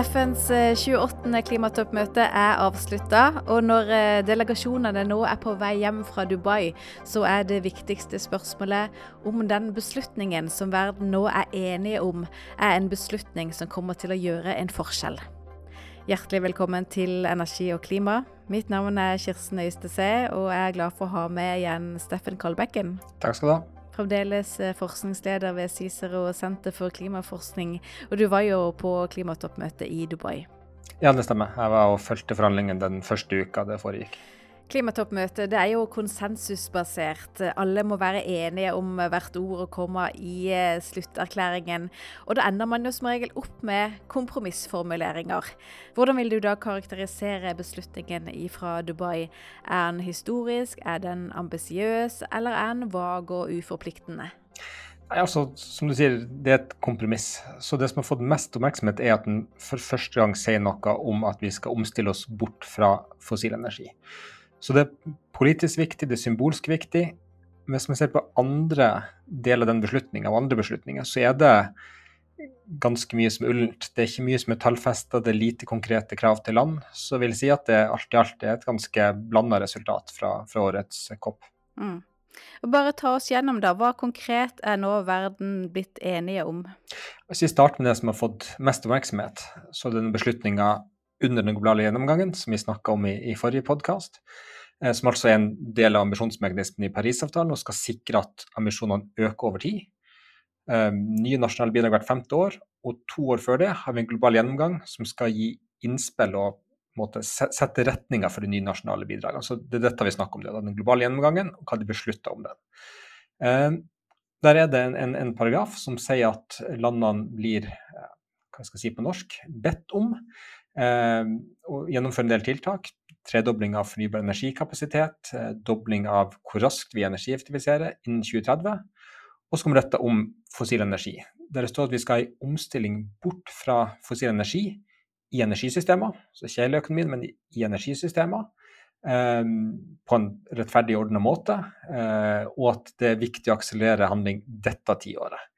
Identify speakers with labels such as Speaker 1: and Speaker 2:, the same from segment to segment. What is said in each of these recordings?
Speaker 1: FNs 28. Eh, klimatoppmøte er avslutta, og når eh, delegasjonene nå er på vei hjem fra Dubai, så er det viktigste spørsmålet om den beslutningen som verden nå er enige om, er en beslutning som kommer til å gjøre en forskjell. Hjertelig velkommen til Energi og klima. Mitt navn er Kirsten Øystese, og jeg er glad for å ha med igjen Steffen Kalbekken.
Speaker 2: Takk skal du ha
Speaker 1: fremdeles eh, forskningsleder ved Cicero senter for klimaforskning. Og du var jo på klimatoppmøtet i Dubai.
Speaker 2: Ja, det stemmer. Jeg var og fulgte forhandlingene den første uka det foregikk.
Speaker 1: Klimattoppmøtet det er jo konsensusbasert. Alle må være enige om hvert ord og komma i eh, slutterklæringen. Og da ender man jo som regel opp med kompromissformuleringer. Hvordan vil du da karakterisere beslutningen fra Dubai? Er den historisk, er den ambisiøs, eller er den vag og uforpliktende?
Speaker 2: Altså, som du sier, Det er et kompromiss. Så Det som har fått mest oppmerksomhet, er at den for første gang sier noe om at vi skal omstille oss bort fra fossil energi. Så det er politisk viktig, det er symbolsk viktig. Men hvis man ser på andre deler av den beslutninga, og andre beslutninger, så er det ganske mye som er ullent. Det er ikke mye som er tallfesta, det er lite konkrete krav til land. Så jeg vil si at det alt i alt er et ganske blanda resultat fra, fra årets COP. Mm.
Speaker 1: Bare ta oss gjennom da, Hva konkret er nå verden blitt enige om?
Speaker 2: Hvis vi starter med det som har fått mest oppmerksomhet, så er det den beslutninga under den globale gjennomgangen, som vi snakka om i, i forrige podkast, eh, som altså er en del av ambisjonsmekanismen i Parisavtalen og skal sikre at ambisjonene øker over tid. Eh, nye nasjonale bidrag hvert femte år, og to år før det har vi en global gjennomgang som skal gi innspill og måte, sette retninga for de nye nasjonale bidragene. Så det er dette vi snakker om, det, den globale gjennomgangen og hva de beslutter om den. Eh, der er det en, en, en, paragraf som sier at landene blir hva skal jeg si på norsk, bedt om Eh, og gjennomføre en del tiltak. Tredobling av fornybar energikapasitet, eh, dobling av hvor raskt vi energieffektiviserer innen 2030. Og så kommer dette om fossil energi. Der det står at vi skal ha en omstilling bort fra fossil energi i energisystemer, så ikke hele økonomien, men i energisystemer, eh, på en rettferdig ordna måte. Eh, og at det er viktig å akselerere handling dette tiåret.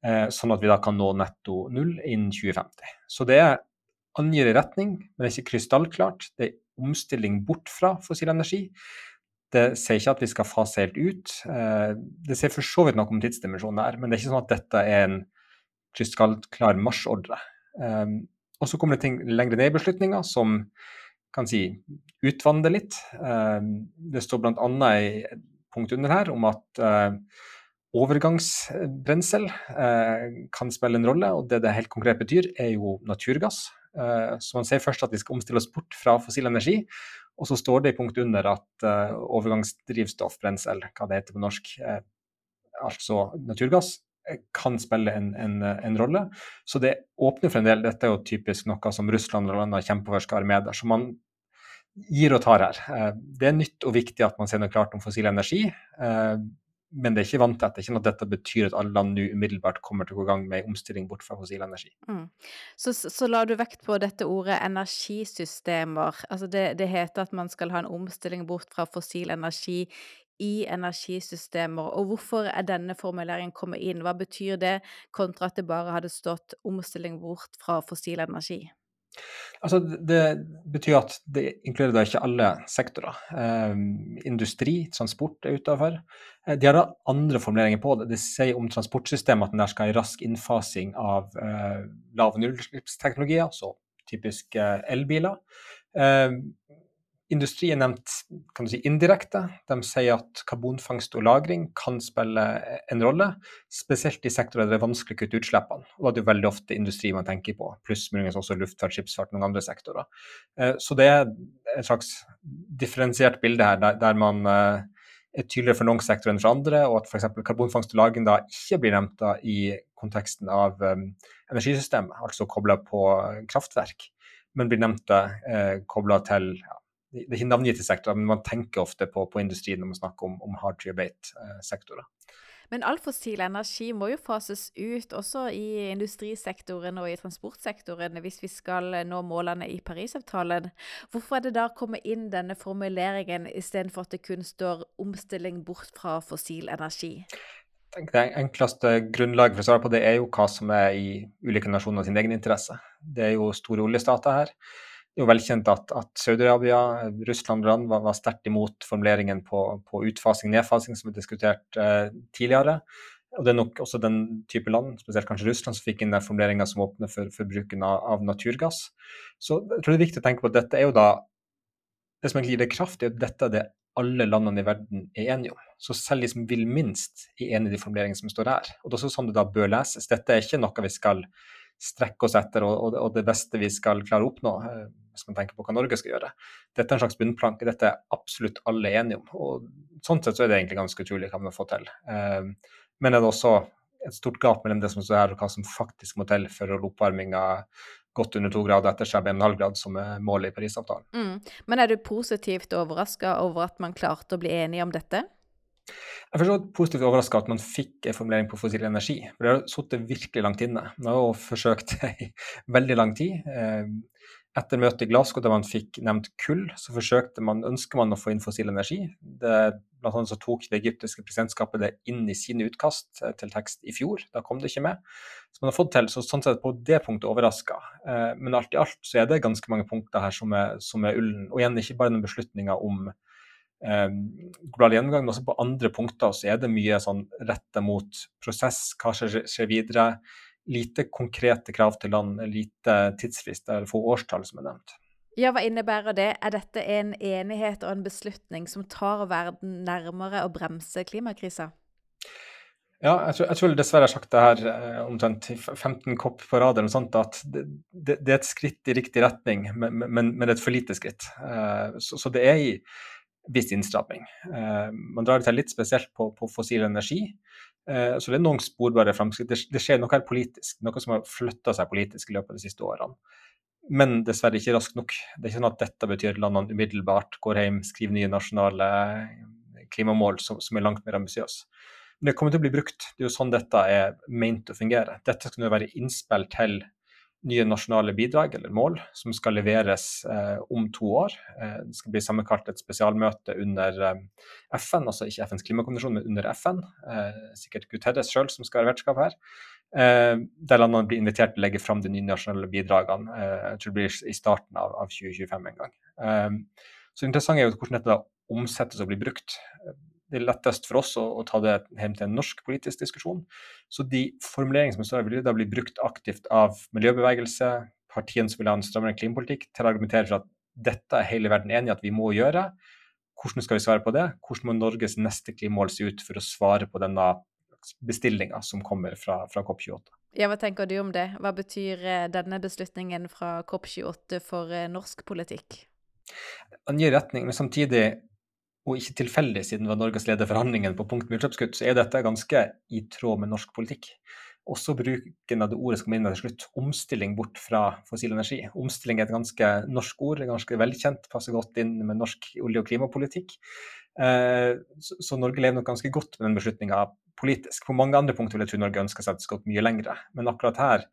Speaker 2: Eh, sånn at vi da kan nå netto null innen 2050. Så det angir en retning, men det er ikke krystallklart. Det er omstilling bort fra fossil energi. Det sier ikke at vi skal fase helt ut. Eh, det sier for så vidt noe om tidsdimensjonen her, men det er ikke sånn at dette er en krystallklar marsjordre. Eh, og så kommer det ting lengre ned i beslutninga som kan si utvanner litt. Det står bl.a. i punkt under her om at overgangsbrensel kan spille en rolle, og det det helt konkret betyr, er jo naturgass. Eh, så man sier først at vi skal omstille oss bort fra fossil energi, og så står det i punkt under at overgangsdrivstoffbrensel, overgangsdrivstoff, hva det heter på norsk, altså naturgass, kan spille en, en, en, rolle. Så det åpner for en del. Dette er jo typisk noe som Russland og landene kjemper for skal være med der. Så man gir og tar her. Det er nytt og viktig at man ser noe klart om fossil energi men det er ikke vanntett. Det er ikke noe at dette betyr at alle land nå umiddelbart kommer til å gå i gang med omstilling bort fra fossil energi. Mm.
Speaker 1: Så, så, la du vekt på dette ordet energisystemer. Altså det, det, heter at man skal ha en omstilling bort fra fossil energi i energisystemer. Og hvorfor er denne formuleringen kommet inn? Hva betyr det, kontra at det bare hadde stått omstilling bort fra fossil energi?
Speaker 2: Altså, det betyr at det inkluderer da ikke alle sektorer. Eh, industri, transport er utafor. Eh, de har da andre formuleringer på det. Det sier om transportsystemet at den der skal en rask innfasing av eh, lav- og nullutslippsteknologier, så typisk eh, elbiler. Eh, Industri er nevnt kan du si, indirekte. De sier at karbonfangst og -lagring kan spille en rolle, spesielt i sektorer der det er vanskelig å kutte utslippene. Og da er det jo veldig ofte industri man tenker på, pluss muligens også luftfart, skipsfart og noen andre sektorer. Eh, så det er et slags differensiert bilde her, der man eh, er tydeligere for noen sektorer enn for andre, og at f.eks. karbonfangst og -lagring da ikke blir nevnt da i konteksten av um, energisystemet, altså kobla på kraftverk, men blir nevnt eh, kobla til ja, det er ikke navngitte sektorer, men man tenker ofte på, på industrien når man snakker om, om hard to abate-sektorer.
Speaker 1: Men all fossil energi må jo fases ut også i industrisektoren og i transportsektoren hvis vi skal nå målene i Parisavtalen. Hvorfor er det da kommet inn denne formuleringen istedenfor at det kun står 'omstilling bort fra fossil energi'?
Speaker 2: Det enkleste grunnlaget for å svare på det er jo hva som er i ulike nasjoner sin egen interesse. Det er jo store oljestater her. Det er jo velkjent at, at Saudi-Arabia, Russland og land var, var sterkt imot formuleringen på, på utfasing-nedfasing som vi diskuterte eh, tidligere. Og det er nok også den type land, spesielt kanskje Russland, som fikk inn den formuleringa som åpner for, for bruken av, av, naturgass. Så jeg tror det er viktig å tenke på at dette er jo da Det som egentlig gir det kraft, er at dette er det alle landene i verden er enige om. Så selv de som vil minst, er enig i de formuleringene som står her. Og det er også sånn det da bør leses. Dette er ikke noe vi skal strekke oss etter og, og, det beste vi skal klare å oppnå, eh, hvis man tenker på hva Norge skal gjøre. Dette er en slags bunnplanke. Dette er absolutt alle enige om. Og sånn sett så er det egentlig ganske utrolig hva man har fått til. Um, men er det også et stort gap mellom det som står her, og hva som faktisk må til for å holde oppvarminga godt under to grader etter seg 1,5 grad, som er målet i Parisavtalen.
Speaker 1: Mm. Men er du positivt overraska over at man klarte å bli enige om dette?
Speaker 2: Jeg forstår positivt overraska at man fikk en formulering på fossil energi. for Det har sittet virkelig langt inne. Man har jo forsøkt i veldig lang tid. Eh, etter møtet i Glasgow, der man fikk nevnt kull, så forsøkte man, ønsker man å få inn fossil energi. Det, blant annet så tok det egyptiske presidentskapet det inn i sine utkast eh, til tekst i fjor. Da kom det ikke med. Så man har fått til, så sånn sett på det punktet overraska. Eh, men alt i alt så er det ganske mange punkter her som er, som er ullen. Og igjen, ikke bare noen beslutninger om global gjennomgang, men også på andre punkter så er det mye sånn retta mot prosess, hva skjer, skjer videre. Lite konkrete krav til land, lite tidsfrist eller få årstall som er nevnt.
Speaker 1: Ja, Hva innebærer det? Er dette en enighet og en beslutning som tar verden nærmere å bremse klimakrisa?
Speaker 2: Ja, jeg tror, jeg tror dessverre jeg har sagt det her eh, omtrent 15 kopp på rad, eller noe sånt, at det, det, det, er et skritt i riktig retning, men, men, men det er et for lite skritt. Eh, så, så, det er i viss innstramming. Eh, man drar til litt spesielt på, på fossil energi. Eh, så det er noen sporbare framskritt. Det, skjer noe her politisk, noe som har flytta seg politisk i løpet av de siste årene. Men dessverre ikke raskt nok. Det er ikke sånn at dette betyr at landene umiddelbart går hjem, skriver nye nasjonale klimamål som, som er langt mer ambisiøse. Men det kommer til å bli brukt. Det er jo sånn dette er meint å fungere. Dette skal nå være innspill til nye nasjonale bidrag eller mål som skal leveres eh, om to år. Eh, det skal bli sammenkalt et spesialmøte under eh, FN, altså ikke FNs klimakonvensjon, men under FN. Eh, sikkert Guterres sjøl som skal være vertskap her. Eh, der landene blir invitert til å legge fram de nye nasjonale bidragene. Eh, jeg tror det blir i starten av, av 2025 en gang. så det interessante er jo hvordan dette da omsettes og blir brukt det er lettest for oss å, å, ta det hjem til en norsk politisk diskusjon. Så de formuleringene som står større, vil da bli brukt aktivt av miljøbevegelse, partiene som vil ha en strammere klimapolitikk, til å argumentere for at dette er hele verden enig i at vi må gjøre. Hvordan skal vi svare på det? Hvordan må Norges neste klimamål se ut for å svare på denne bestillinga som kommer fra, fra COP28?
Speaker 1: Ja, Hva tenker du om det? Hva betyr eh, denne beslutningen fra COP28 for eh, norsk politikk?
Speaker 2: Den gir retning, men samtidig og ikke tilfeldig siden det var Norges leder forhandlingene på punkt utslippskutt, så er dette ganske i tråd med norsk politikk. Også bruken av det ordet som kommer inn til slutt, omstilling bort fra fossil energi. Omstilling er et ganske norsk ord, ganske velkjent, passer godt inn med norsk olje- og klimapolitikk. Eh, så Norge lever nok ganske godt med den beslutninga politisk. På mange andre punkter vil jeg tro Norge ønsker seg at det skal gått mye lengre. Men akkurat her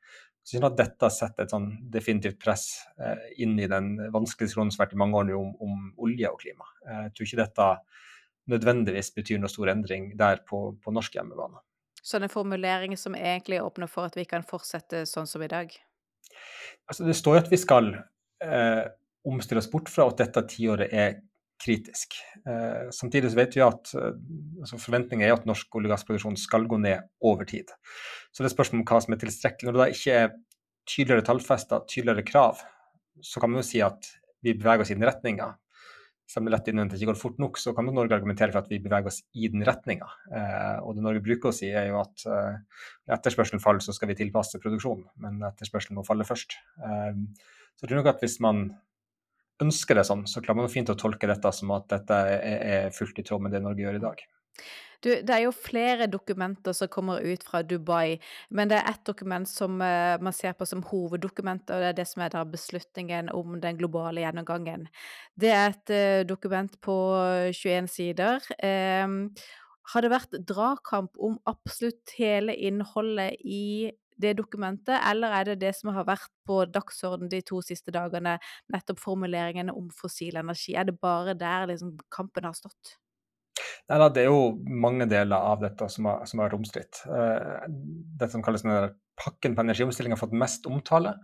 Speaker 2: så jeg at dette setter et sånn definitivt press eh, inn i den vanskelige diskusjonen som har vært i mange år om, om, olje og klima. Eh, jeg tror ikke dette nødvendigvis betyr noe stor endring der på, på norsk hjemmebane.
Speaker 1: Så en formulering som egentlig åpner for at vi kan fortsette sånn som i dag?
Speaker 2: Altså, det står jo at vi skal eh, omstille oss bort fra at dette tiåret er kritisk. Eh, samtidig så vet vi at eh, altså forventningen er at norsk olje- og gassproduksjon skal gå ned over tid. Så det er spørsmål om hva som er tilstrekkelig. Når det da ikke er tydeligere tallfesta, tydeligere krav, så kan man jo si at vi beveger oss i den retninga. Selv om det lett innvendig ikke går fort nok, så kan Norge argumentere for at vi beveger oss i den retninga. Eh, og det Norge bruker å si, er jo at eh, etterspørselen faller, så skal vi tilpasse produksjonen. Men etterspørselen må falle først. Eh, så jeg tror nok at hvis man ønsker det sånn, så klarer man fint å tolke dette som at dette er, fullt i tråd med det Norge gjør i dag.
Speaker 1: Du, det er jo flere dokumenter som kommer ut fra Dubai, men det er ett dokument som uh, man ser på som hoveddokument, og det er det som er da beslutningen om den globale gjennomgangen. Det er et uh, dokument på 21 sider. Um, har det vært dragkamp om absolutt hele innholdet i det dokumentet, eller er det det som har vært på dagsorden de to siste dagene, nettopp formuleringene om fossil energi? Er det bare der liksom kampen har stått?
Speaker 2: Nei, da, Det er jo mange deler av dette som har, som har vært omstridt. Uh, dette som kalles denne pakken på energiomstilling har fått mest omtale.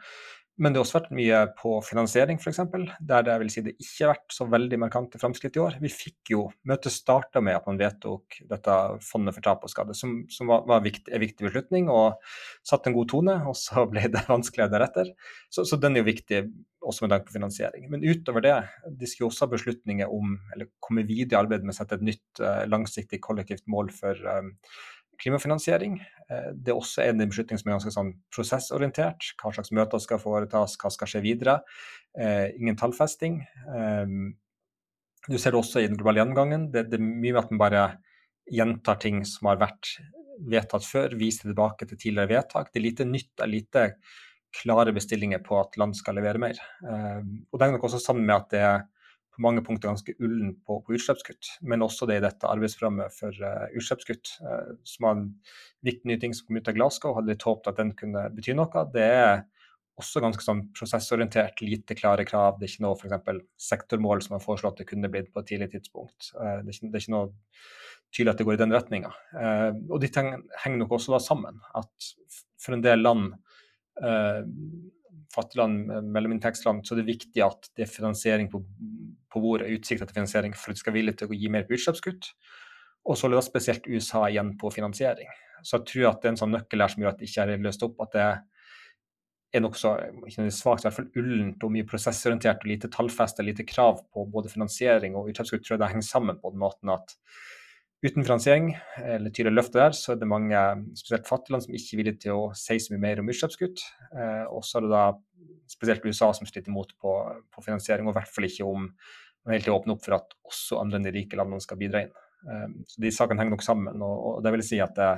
Speaker 2: Men det har også vært mye på finansiering, f.eks., der det, vil si, det ikke har vært så veldig markante framskritt i år. Vi fikk jo, Møtet starta med at man vedtok dette fondet for tap og skade, som, som var, var viktig, en viktig beslutning og satte en god tone. Og så ble det vanskeligere deretter. Så, så den er jo viktig også med tanke på finansiering. Men utover det, de skal jo også ha beslutninger om, eller komme videre i arbeidet med å sette et nytt uh, langsiktig kollektivt mål for um, klimafinansiering. Eh, det er også en beslutning som er ganske sånn prosessorientert. Hva slags møter skal foretas, hva skal skje videre. Eh, ingen tallfesting. Eh, du ser det også i den globale gjennomgangen. Det, er mye med at man bare gjentar ting som har vært vedtatt før, viser tilbake til tidligere vedtak. Det er lite nytt, det lite klare bestillinger på at land skal levere mer. og Det henger nok også sammen med at det er på mange punkter ganske ullen på, på, utslippskutt, men også det i dette arbeidsprogrammet for uh, utslippskutt, uh, som var en viktig ny ting som kom ut av Glasgow. Hadde litt håpet at den kunne bety noe. Det er også ganske sånn prosessorientert, lite klare krav. Det er ikke noe f.eks. sektormål som har foreslått det kunne blitt på et tidlig tidspunkt. Uh, det, er ikke, det, er ikke, noe tydelig at det går i den retninga. og de henger nok også da sammen. At for en del land fattigland, mellominntektsland, så det er viktig at det er finansiering på, på bordet, utsikter til finansiering for at de skal være villige til å gi mer på utslippskutt. Og så holder spesielt USA igjen på finansiering. Så jeg tror at det er en sånn nøkkel her som gjør at det ikke er løst opp. At det er nokså svakt, i hvert fall ullent og mye prosessorientert og lite tallfeste, lite krav på både finansiering og utslippskutt. tror jeg det henger sammen på den måten at uten finansiering eller tydelig løfte der, så er det mange, spesielt fattige land, som ikke er villige til å si så mye mer om utslippskutt. Eh, og så er det da spesielt USA som stritter imot på, på finansiering, og i hvert fall ikke om man helt åpne opp for at også andre enn de rike landene skal bidra inn. Eh, så De sakene henger nok sammen. og, og det vil si at det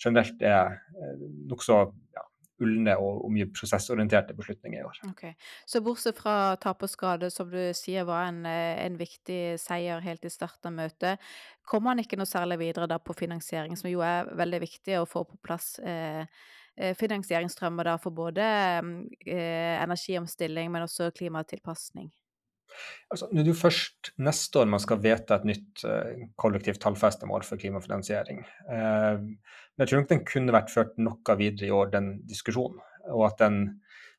Speaker 2: generelt er eh, nokså ja, ulne og, og, mye prosessorienterte beslutninger i år.
Speaker 1: Okay. Så bortsett fra tap og skade, som du sier var en, eh, en viktig seier helt i starten av møtet, kommer man ikke noe særlig videre da på finansiering, som jo er veldig viktig å få på plass eh, eh finansieringsstrømmer da for både eh, energiomstilling, men også klimatilpasning?
Speaker 2: Altså, nå er det jo først neste år man skal vedta et nytt uh, kollektivt tallfestemål for klimafinansiering. Uh, men jeg tror nok den kunne vært ført noe videre i år, den diskusjonen. Og at den,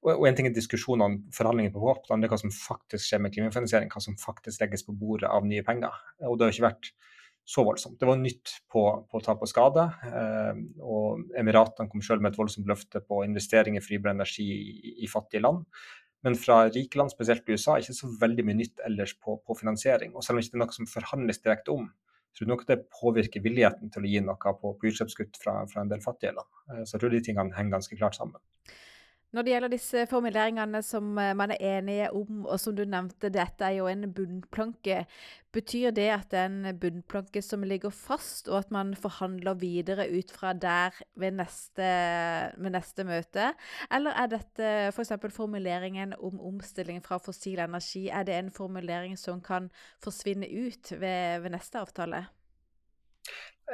Speaker 2: og, en ting er diskusjonene, forhandlingene på håp, det andre hva som faktisk skjer med klimafinansiering, hva som faktisk legges på bordet av nye penger. Og det har ikke vært så voldsomt. Det var nytt på, på tap og skade. Eh, og Emiratene kom selv med et voldsomt løfte på investering i fornybar energi i, i fattige land. Men fra rike land, spesielt USA, er ikke så veldig mye nytt ellers på, på finansiering. Og selv om det ikke er noe som forhandles direkte om, tror jeg nok det påvirker villigheten til å gi noe på, på utslippskutt fra, fra, en del fattige land. Eh, så jeg tror de tingene henger ganske klart sammen.
Speaker 1: Når det gjelder disse formuleringene som eh, man er enige om, og som du nevnte, dette er jo en bunnplanke. Betyr det at det er en bunnplanke som ligger fast, og at man forhandler videre ut fra der ved neste, ved neste møte? Eller er dette f.eks. For formuleringen om omstilling fra fossil energi, er det en formulering som kan forsvinne ut ved, ved neste avtale?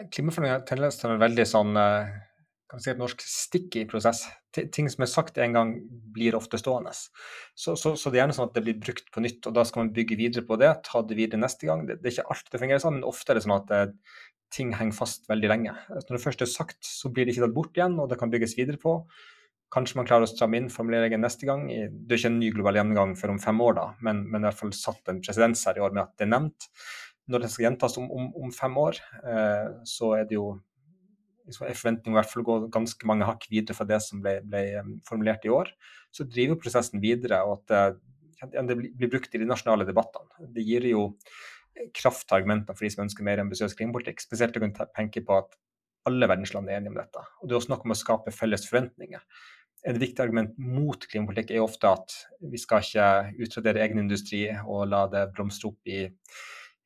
Speaker 2: Klimaforhandlinger er veldig sånn uh vi si et norsk sticky prosess. Ting som er sagt en gang, blir ofte stående. Så, så, så, det er gjerne sånn at det blir brukt på nytt, og da skal man bygge videre på det. Ta det videre neste gang. Det, det er ikke alltid det fungerer sånn, men ofte er det sånn at eh, ting henger fast veldig lenge. Når det først er sagt, så blir det ikke tatt bort igjen, og det kan bygges videre på. Kanskje man klarer å stramme inn formuleringen neste gang. Det er ikke en ny global gjennomgang før om fem år, da, men, men i hvert fall satt en presedens her i år med at det er nevnt. Når det skal gjentas om, om, om fem år, eh, så er det jo er forventning i hvert fall gå ganske mange hakk videre fra det som ble, ble formulert i år. Så driver prosessen videre, og at det, det blir brukt i de nasjonale debattene. Det gir jo kraft til argumentene for de som ønsker mer ambisiøs klimapolitikk. Spesielt å kunne tenke på at alle verdensland er enige om dette. Og det er også noe om å skape felles forventninger. Et viktig argument mot klimapolitikk er ofte at vi skal ikke utradere egen industri og la det blomstre opp i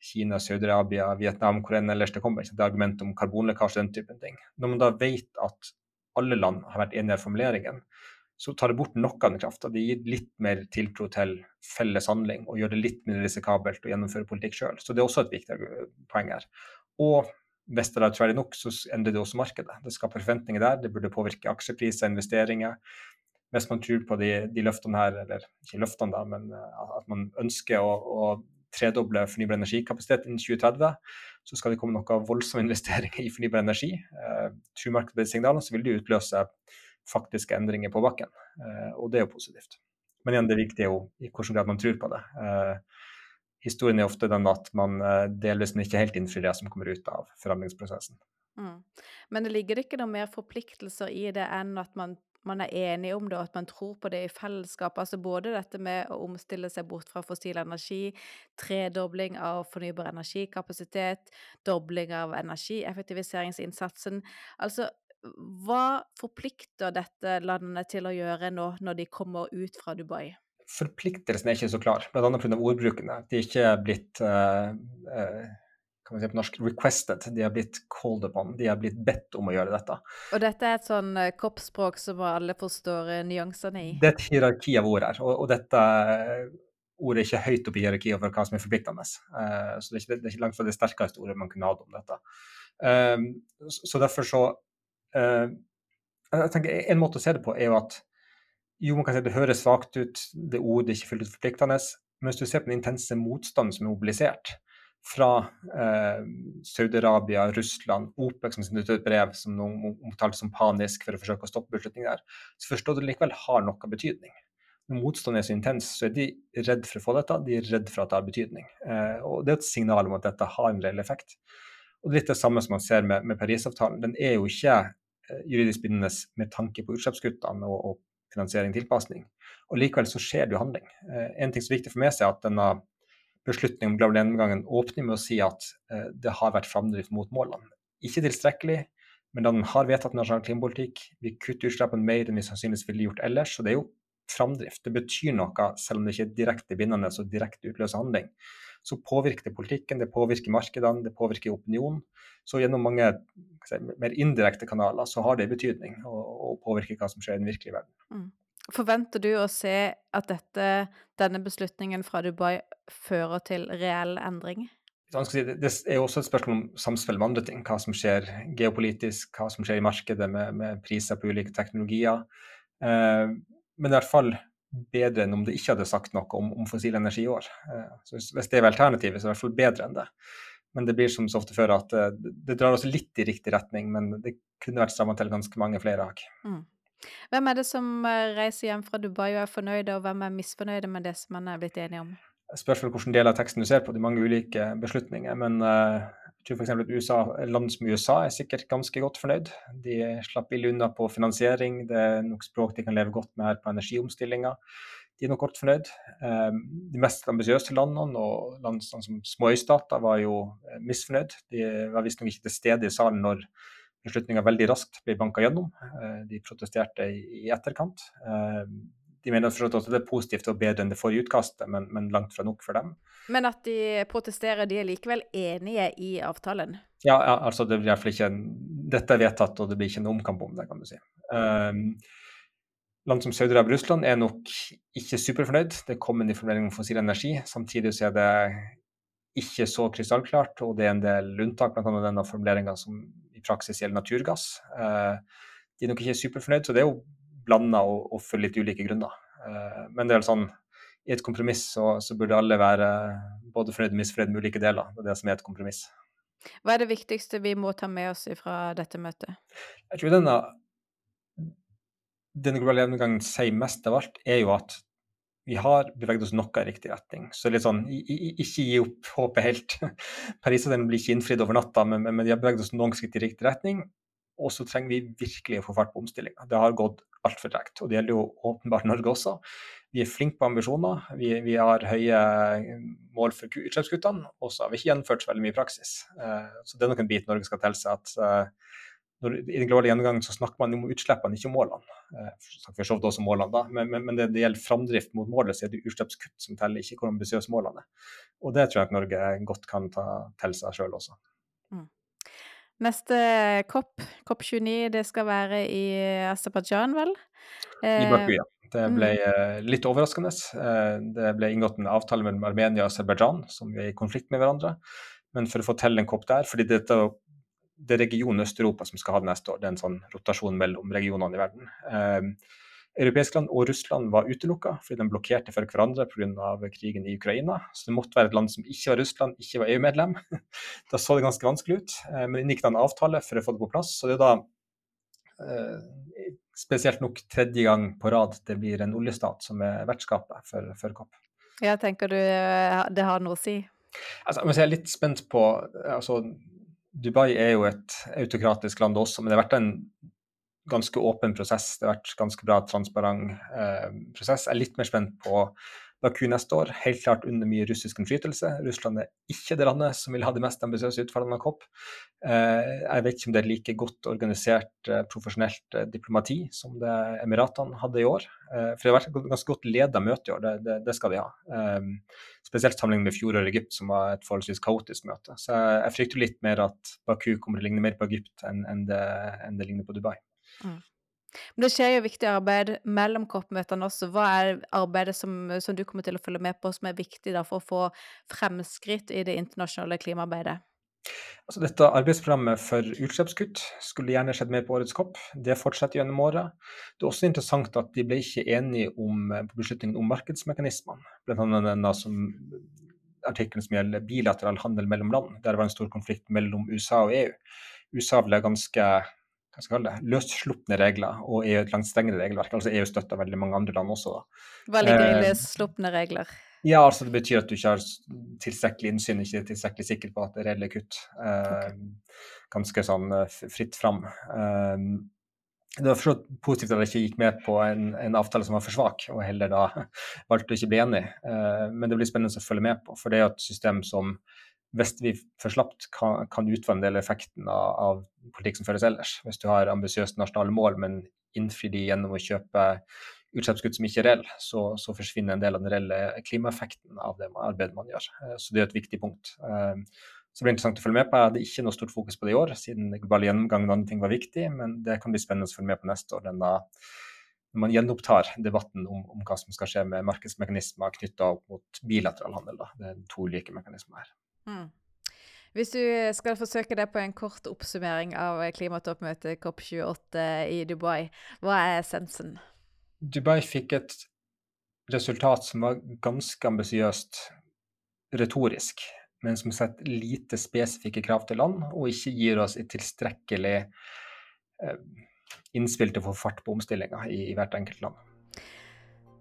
Speaker 2: Kina, Saudi-Arabia, Vietnam, hvor enn ellers det kommer. Det er argument om karbonlekkasje den typen ting. Når man da vet at alle land har vært enige i formuleringen, så tar det bort noe av den krafta. Det gir litt mer tiltro til felles handling og gjør det litt mindre risikabelt å gjennomføre politikk sjøl. Så det er også et viktig poeng her. Og hvis det er troverdig nok, så endrer det også markedet. Det skaper forventninger der, det burde påvirke aksjepriser, investeringer. Hvis man tror på de, de løftene her, eller ikke løftene da, men at man ønsker å, å tredoble fornybar energikapasitet innen 2030, så skal det komme noen voldsomme investeringer i fornybar energi. Eh, Tror markedet så vil det utløse faktiske endringer på bakken. Eh, og det er jo positivt. Men igjen, det viktige er jo i hvilken grad man tror på det. Eh, historien er ofte den at man eh, delvis men ikke helt innfrir det som kommer ut av forhandlingsprosessen.
Speaker 1: Mm. Men det ligger ikke noe mer forpliktelser i det enn at man, man er enig om det, og at man tror på det i fellesskap. Altså både dette med å omstille seg bort fra fossil energi, tredobling av fornybar energikapasitet, dobling av energieffektiviseringsinnsatsen. Altså hva forplikter dette landet til å gjøre nå, når de kommer ut fra Dubai?
Speaker 2: Forpliktelsen er ikke så klar, bl.a. pga. ordbruken. De er ikke blitt uh, uh, kan man si på norsk, requested. De har blitt called upon. De har blitt bedt om å gjøre dette.
Speaker 1: Og dette er et sånn kroppsspråk koppspråk som alle forstår nyansene i?
Speaker 2: Det er et hierarki av ord her. Og, og dette ordet er ikke høyt oppe i hierarkiet over hva som er forpliktende. så det er, ikke, det er ikke langt fra det sterkeste ordet man kunne hatt om dette. så derfor så uh, jeg tenker En måte å se det på er jo at jo, man kan si det høres svakt ut, det ordet er ikke fullt ut forpliktende, men hvis du ser på den intense motstanden som er mobilisert fra eh, Saudi-Arabia, Russland, OPEC som sendte ut et brev som noen omtalte som panisk for å forsøke å stoppe beslutningen der, så forstår du at det likevel har noe betydning. Når motstanden er så intens, så er de redd for å få dette, de er redd for at det har betydning. Eh, og Det er et signal om at dette har en reell effekt. Og det er litt det samme som man ser med, med Parisavtalen. Den er jo ikke Eh, juridisk bindende med tanke på utslippskuttene og, og finansiering tilpasning. Og Likevel så skjer det jo handling. Eh, en ting som er viktig for meg, er at denne beslutningen om gjennomgangen åpner med å si at eh, det har vært framdrift mot målene. Ikke tilstrekkelig, men da den har vedtatt nasjonal klimapolitikk, vi kutter utslippene mer enn vi sannsynligvis ville gjort ellers. Så det er jo framdrift. Det betyr noe, selv om det ikke er direkte bindende og direkte utløser handling så påvirker det politikken, det påvirker markedene, det påvirker opinionen. Så gjennom mange si, mer indirekte kanaler så har det betydning å påvirke hva som skjer i den virkelige verden. Mm.
Speaker 1: Forventer du å se at dette, denne beslutningen fra Dubai fører til reell endring?
Speaker 2: Det er også et spørsmål om samspill med andre ting. Hva som skjer geopolitisk, hva som skjer i markedet med, med priser på ulike teknologier. Eh, men i hvert fall bedre enn om det ikke hadde sagt noe om, om fossil energi i år. Eh, så hvis det er alternativet, så er det i hvert fall bedre enn det. Men det blir som så ofte før at det, eh, det drar oss litt i riktig retning, men det kunne vært strammet til ganske mange flere hakk. Mm.
Speaker 1: Hvem er det som eh, reiser hjem fra Dubai og er fornøyde, og hvem er misfornøyde med det som man er blitt enige om?
Speaker 2: Spørs vel hvilken del av teksten du ser på, de mange ulike beslutninger. Men uh, jeg tror f.eks. at USA, land som USA er sikkert ganske godt fornøyd. De slapp billig unna på finansiering, det er nok språk de kan leve godt med her på energiomstillinga. De er nok godt fornøyd. Um, de mest ambisiøse landene og land sånn som småøystater var jo misfornøyd. De var visstnok ikke til stede i salen når beslutninga veldig raskt ble banka gjennom. Uh, de protesterte i, etterkant. Uh, de mener at det er positivt og bedre enn det forrige utkastet, men, men, langt fra nok for dem.
Speaker 1: Men at de protesterer, de er likevel enige i avtalen?
Speaker 2: Ja, ja altså det blir iallfall ikke en, dette er vedtatt, og det blir ikke noen omkamp om det, kan du si. Um, land som Saudi-Arabia og Russland er nok ikke superfornøyd. Det kom en informering om fossil energi. Samtidig så er det ikke så krystallklart, og det er en del unntak, bl.a. denne formuleringa som praksis gjelder naturgass. Uh, de er nok ikke superfornøyd, så det er jo blanda og, og, for litt ulike grunner. Uh, men det er sånn, i et kompromiss så, så, burde alle være både fornøyd og misfornøyd med ulike deler. Det er det som er et kompromiss.
Speaker 1: Hva er det viktigste vi må ta med oss fra dette møtet?
Speaker 2: Jeg tror denne, denne globale gjennomgangen sier mest av alt, er jo at vi har beveget oss noe i riktig retning. Så litt sånn, ikke gi opp håpet helt. Parisavtalen blir ikke innfridd over natta, men, men, de har beveget oss noen skritt i riktig retning. Og så trenger vi virkelig å få fart på omstillinga. Det har gått altfor tregt. Og det gjelder jo åpenbart Norge også. Vi er flinke på ambisjoner, vi, vi har høye mål for utslippskuttene, og så har vi ikke gjennomført så veldig mye praksis. Uh, så det er nok en bit Norge skal telle seg at uh, når, I den globale gjennomgangen så snakker man om utslippene, ikke om målene. Uh, for så vidt også målene da, Men, men, men det, det, gjelder framdrift mot målet, så er det utslippskutt som teller, ikke hvor ambisiøse målene er. Og det tror jeg at Norge godt kan ta til seg sjøl også. Mm.
Speaker 1: Neste COP, COP29, det skal være i Aserbajdsjan, vel?
Speaker 2: I Baku, ja. Det ble mm. litt overraskende. Eh, det ble inngått en avtale mellom Armenia og Aserbajdsjan, som er i konflikt med hverandre. Men for å få til en COP der, fordi dette, det er regionen Øst-Europa som skal ha det neste år, det er en sånn rotasjon mellom regionene i verden. Eh, Europeiske land og Russland var utelukka fordi de blokkerte for hverandre pga. krigen i Ukraina. Så det måtte være et land som ikke var Russland, ikke var EU-medlem. da så det ganske vanskelig ut. Eh, men inngikk da en avtale for å få det på plass. Så det er da eh, spesielt nok tredje gang på rad det blir en oljestat som er vertskapet for, for COP.
Speaker 1: Ja, tenker du eh, det har noe å si?
Speaker 2: Altså, jeg jeg er litt spent på altså, Dubai er jo et autokratisk land også, men det har vært en ganske åpen prosess. Det har vært ganske bra, transparent eh, prosess. Jeg er litt mer spent på Baku neste år, helt klart under mye russisk innflytelse. Russland er ikke det landet som vil ha de mest ambisiøse utfallene av COP. Eh, jeg vet ikke om det er like godt organisert, eh, profesjonelt eh, diplomati som det Emiratene hadde i år. For det har vært et ganske godt leda møte i år, det, det, det, skal de ha. Spesielt sammenlignet med fjoråret Egypt, som var et forholdsvis kaotisk møte. Så jeg frykter litt mer at Baku kommer til å ligne mer på Egypt enn, enn, det, enn det ligner på Dubai. Mm.
Speaker 1: Men det skjer jo viktig arbeid mellom COP-møtene også. Hva er arbeidet som, som, du kommer til å følge med på, som er viktig for å få fremskritt i det internasjonale klimaarbeidet?
Speaker 2: Altså, dette arbeidsprogrammet for utslippskutt skulle gjerne skjedd mer på årets COP. Det fortsetter gjennom året. Det er også interessant at de ble ikke enige om, beslutningen om markedsmekanismene. Annet denne som artikkelen som gjelder bilateral handel mellom land. Der var en stor konflikt mellom USA og EU. USA ble ganske hva skal kalle det, løsslupne regler og EU et langt strengere regelverk. Altså EU støtter veldig mange andre land også. da.
Speaker 1: Hva ligger i eh, løsslupne regler?
Speaker 2: Ja, altså Det betyr at du ikke har tilstrekkelig innsyn, ikke er tilstrekkelig sikker på at det er reelle kutt. Eh, okay. Ganske sånn eh, fritt fram. Det var for positivt at jeg ikke gikk med på en, en, avtale som var for svak, og heller da valgte å ikke bli enig. Men det blir spennende å følge med på, for det er jo et system som hvis vi for slapt kan, kan utvanne en del effekten av, av, politikk som føres ellers. Hvis du har ambisiøse nasjonale mål, men innfrir de gjennom å kjøpe utslippskutt som ikke er reelle, så, så, forsvinner en del av den reelle klimaeffekten av det arbeidet man gjør. Eh, så det er et viktig punkt. Eh, så det blir interessant å følge med på. Jeg hadde ikke noe stort fokus på det i år, siden global gjennomgang og andre ting var viktig, men det kan bli spennende å følge med på neste år. Denne, når man gjenopptar debatten om, om, hva som skal skje med markedsmekanismer knytta opp mot bilateral handel. Da. Det er to ulike mekanismer her. Mm.
Speaker 1: Hvis du skal forsøke deg på en kort oppsummering av klimatoppmøtet COP28 i Dubai, hva er essensen?
Speaker 2: Dubai fikk et resultat som var ganske ambisiøst retorisk, men som setter lite spesifikke krav til land, og ikke gir oss et tilstrekkelig eh, innspill til å få fart på omstillinga i, hvert enkelt land.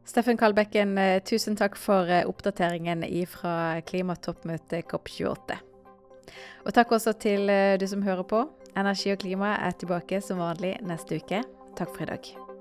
Speaker 1: Steffen Kalbekken, eh, tusen takk for eh, oppdateringen fra klimatoppmøtet COP28. Og takk også til eh, du som hører på. Energi og klima er tilbake som vanlig neste uke. Takk for i dag.